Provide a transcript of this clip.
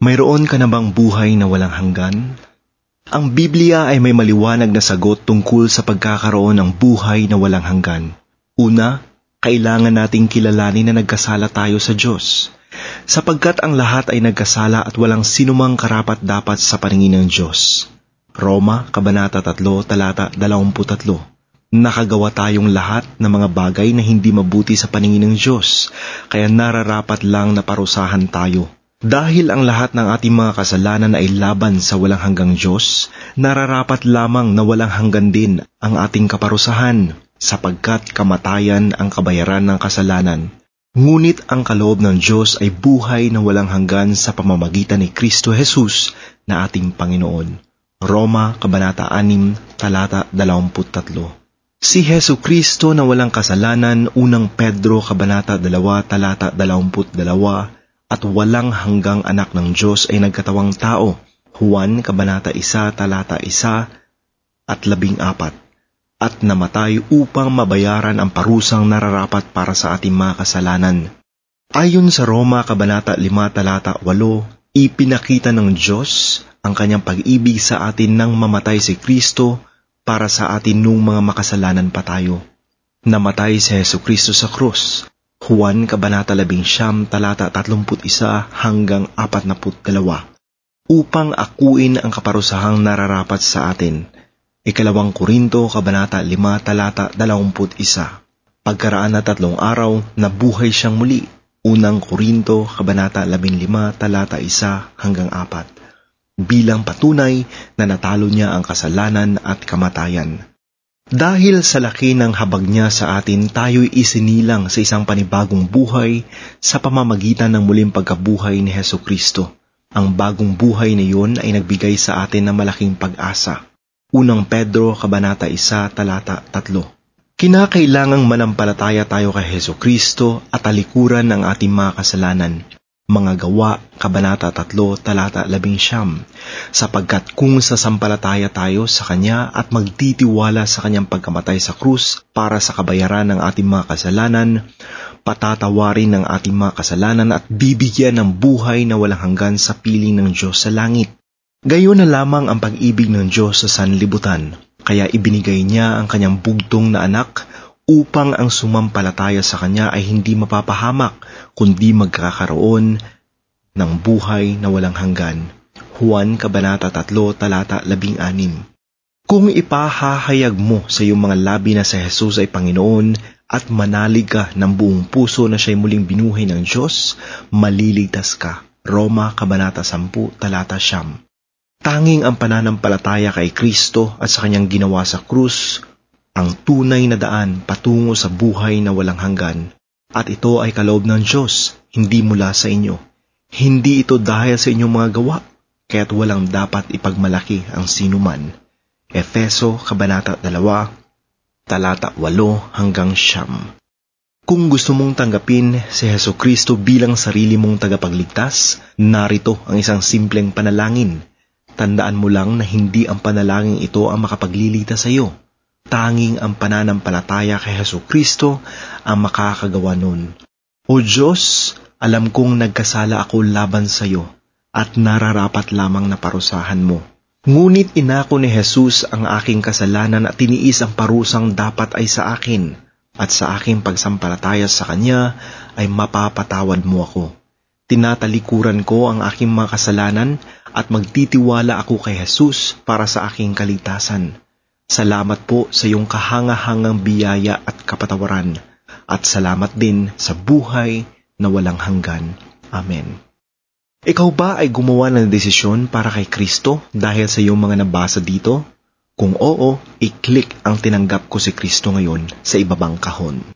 Mayroon ka na bang buhay na walang hanggan? Ang Biblia ay may maliwanag na sagot tungkol sa pagkakaroon ng buhay na walang hanggan. Una, kailangan nating kilalanin na nagkasala tayo sa Diyos. Sapagkat ang lahat ay nagkasala at walang sinumang karapat dapat sa paningin ng Diyos. Roma, Kabanata 3, Talata 23 Nakagawa tayong lahat ng mga bagay na hindi mabuti sa paningin ng Diyos, kaya nararapat lang na parusahan tayo dahil ang lahat ng ating mga kasalanan ay laban sa walang hanggang Diyos, nararapat lamang na walang hanggan din ang ating kaparusahan, sapagkat kamatayan ang kabayaran ng kasalanan. Ngunit ang kaloob ng Diyos ay buhay na walang hanggan sa pamamagitan ni Kristo Jesus na ating Panginoon. Roma, Kabanata 6, Talata 23 Si Heso Kristo na walang kasalanan, unang Pedro, Kabanata 2, Talata 22, at walang hanggang anak ng Diyos ay nagkatawang tao. Juan, Kabanata 1, Talata 1 at 14 at namatay upang mabayaran ang parusang nararapat para sa ating mga kasalanan. Ayon sa Roma, Kabanata 5, Talata 8, ipinakita ng Diyos ang kanyang pag-ibig sa atin nang mamatay si Kristo para sa atin nung mga makasalanan pa tayo. Namatay si Yesu Kristo sa krus Juan Kabanata 11 talata 31 hanggang 42 upang akuin ang kaparusahang nararapat sa atin. Ikalawang Korinto Kabanata 5 talata 21 Pagkaraan na tatlong araw, nabuhay siyang muli. Unang Korinto Kabanata 15 talata 1 hanggang 4 bilang patunay na natalo niya ang kasalanan at kamatayan. Dahil sa laki ng habag niya sa atin, tayo'y isinilang sa isang panibagong buhay sa pamamagitan ng muling pagkabuhay ni Heso Kristo. Ang bagong buhay na iyon ay nagbigay sa atin ng malaking pag-asa. Unang Pedro, Kabanata 1, Talata 3 Kinakailangang manampalataya tayo kay Heso Kristo at talikuran ang ating mga kasalanan mga gawa, Kabanata 3, talata 11, sapagkat kung sasampalataya tayo sa Kanya at magtitiwala sa Kanyang pagkamatay sa krus para sa kabayaran ng ating mga kasalanan, patatawarin ng ating mga kasalanan at bibigyan ng buhay na walang hanggan sa piling ng Diyos sa langit. Gayon na lamang ang pag-ibig ng Diyos sa sanlibutan, kaya ibinigay niya ang kanyang bugtong na anak upang ang sumampalataya sa Kanya ay hindi mapapahamak, kundi magkakaroon ng buhay na walang hanggan. Juan Kabanata 3, Talata 16 Kung ipahahayag mo sa iyong mga labi na si Jesus ay Panginoon at manalig ka ng buong puso na siya'y muling binuhay ng Diyos, maliligtas ka. Roma Kabanata 10, Talata Siyam Tanging ang pananampalataya kay Kristo at sa kanyang ginawa sa krus ang tunay na daan patungo sa buhay na walang hanggan. At ito ay kaloob ng Diyos, hindi mula sa inyo. Hindi ito dahil sa inyong mga gawa, kaya't walang dapat ipagmalaki ang sinuman. Efeso, Kabanata 2, talata 8 hanggang siyam. Kung gusto mong tanggapin si Heso Kristo bilang sarili mong tagapagligtas, narito ang isang simpleng panalangin. Tandaan mo lang na hindi ang panalangin ito ang makapagliligtas sa iyo Tanging ang pananampalataya kay Heso Kristo ang makakagawa nun. O Diyos, alam kong nagkasala ako laban sa iyo at nararapat lamang na parusahan mo. Ngunit inako ni Jesus ang aking kasalanan at tiniis ang parusang dapat ay sa akin at sa aking pagsampalataya sa Kanya ay mapapatawad mo ako. Tinatalikuran ko ang aking mga kasalanan at magtitiwala ako kay Jesus para sa aking kalitasan Salamat po sa iyong kahangahangang biyaya at kapatawaran at salamat din sa buhay na walang hanggan. Amen. Ikaw ba ay gumawa ng desisyon para kay Kristo dahil sa iyong mga nabasa dito? Kung oo, i-click ang tinanggap ko si Kristo ngayon sa ibabang kahon.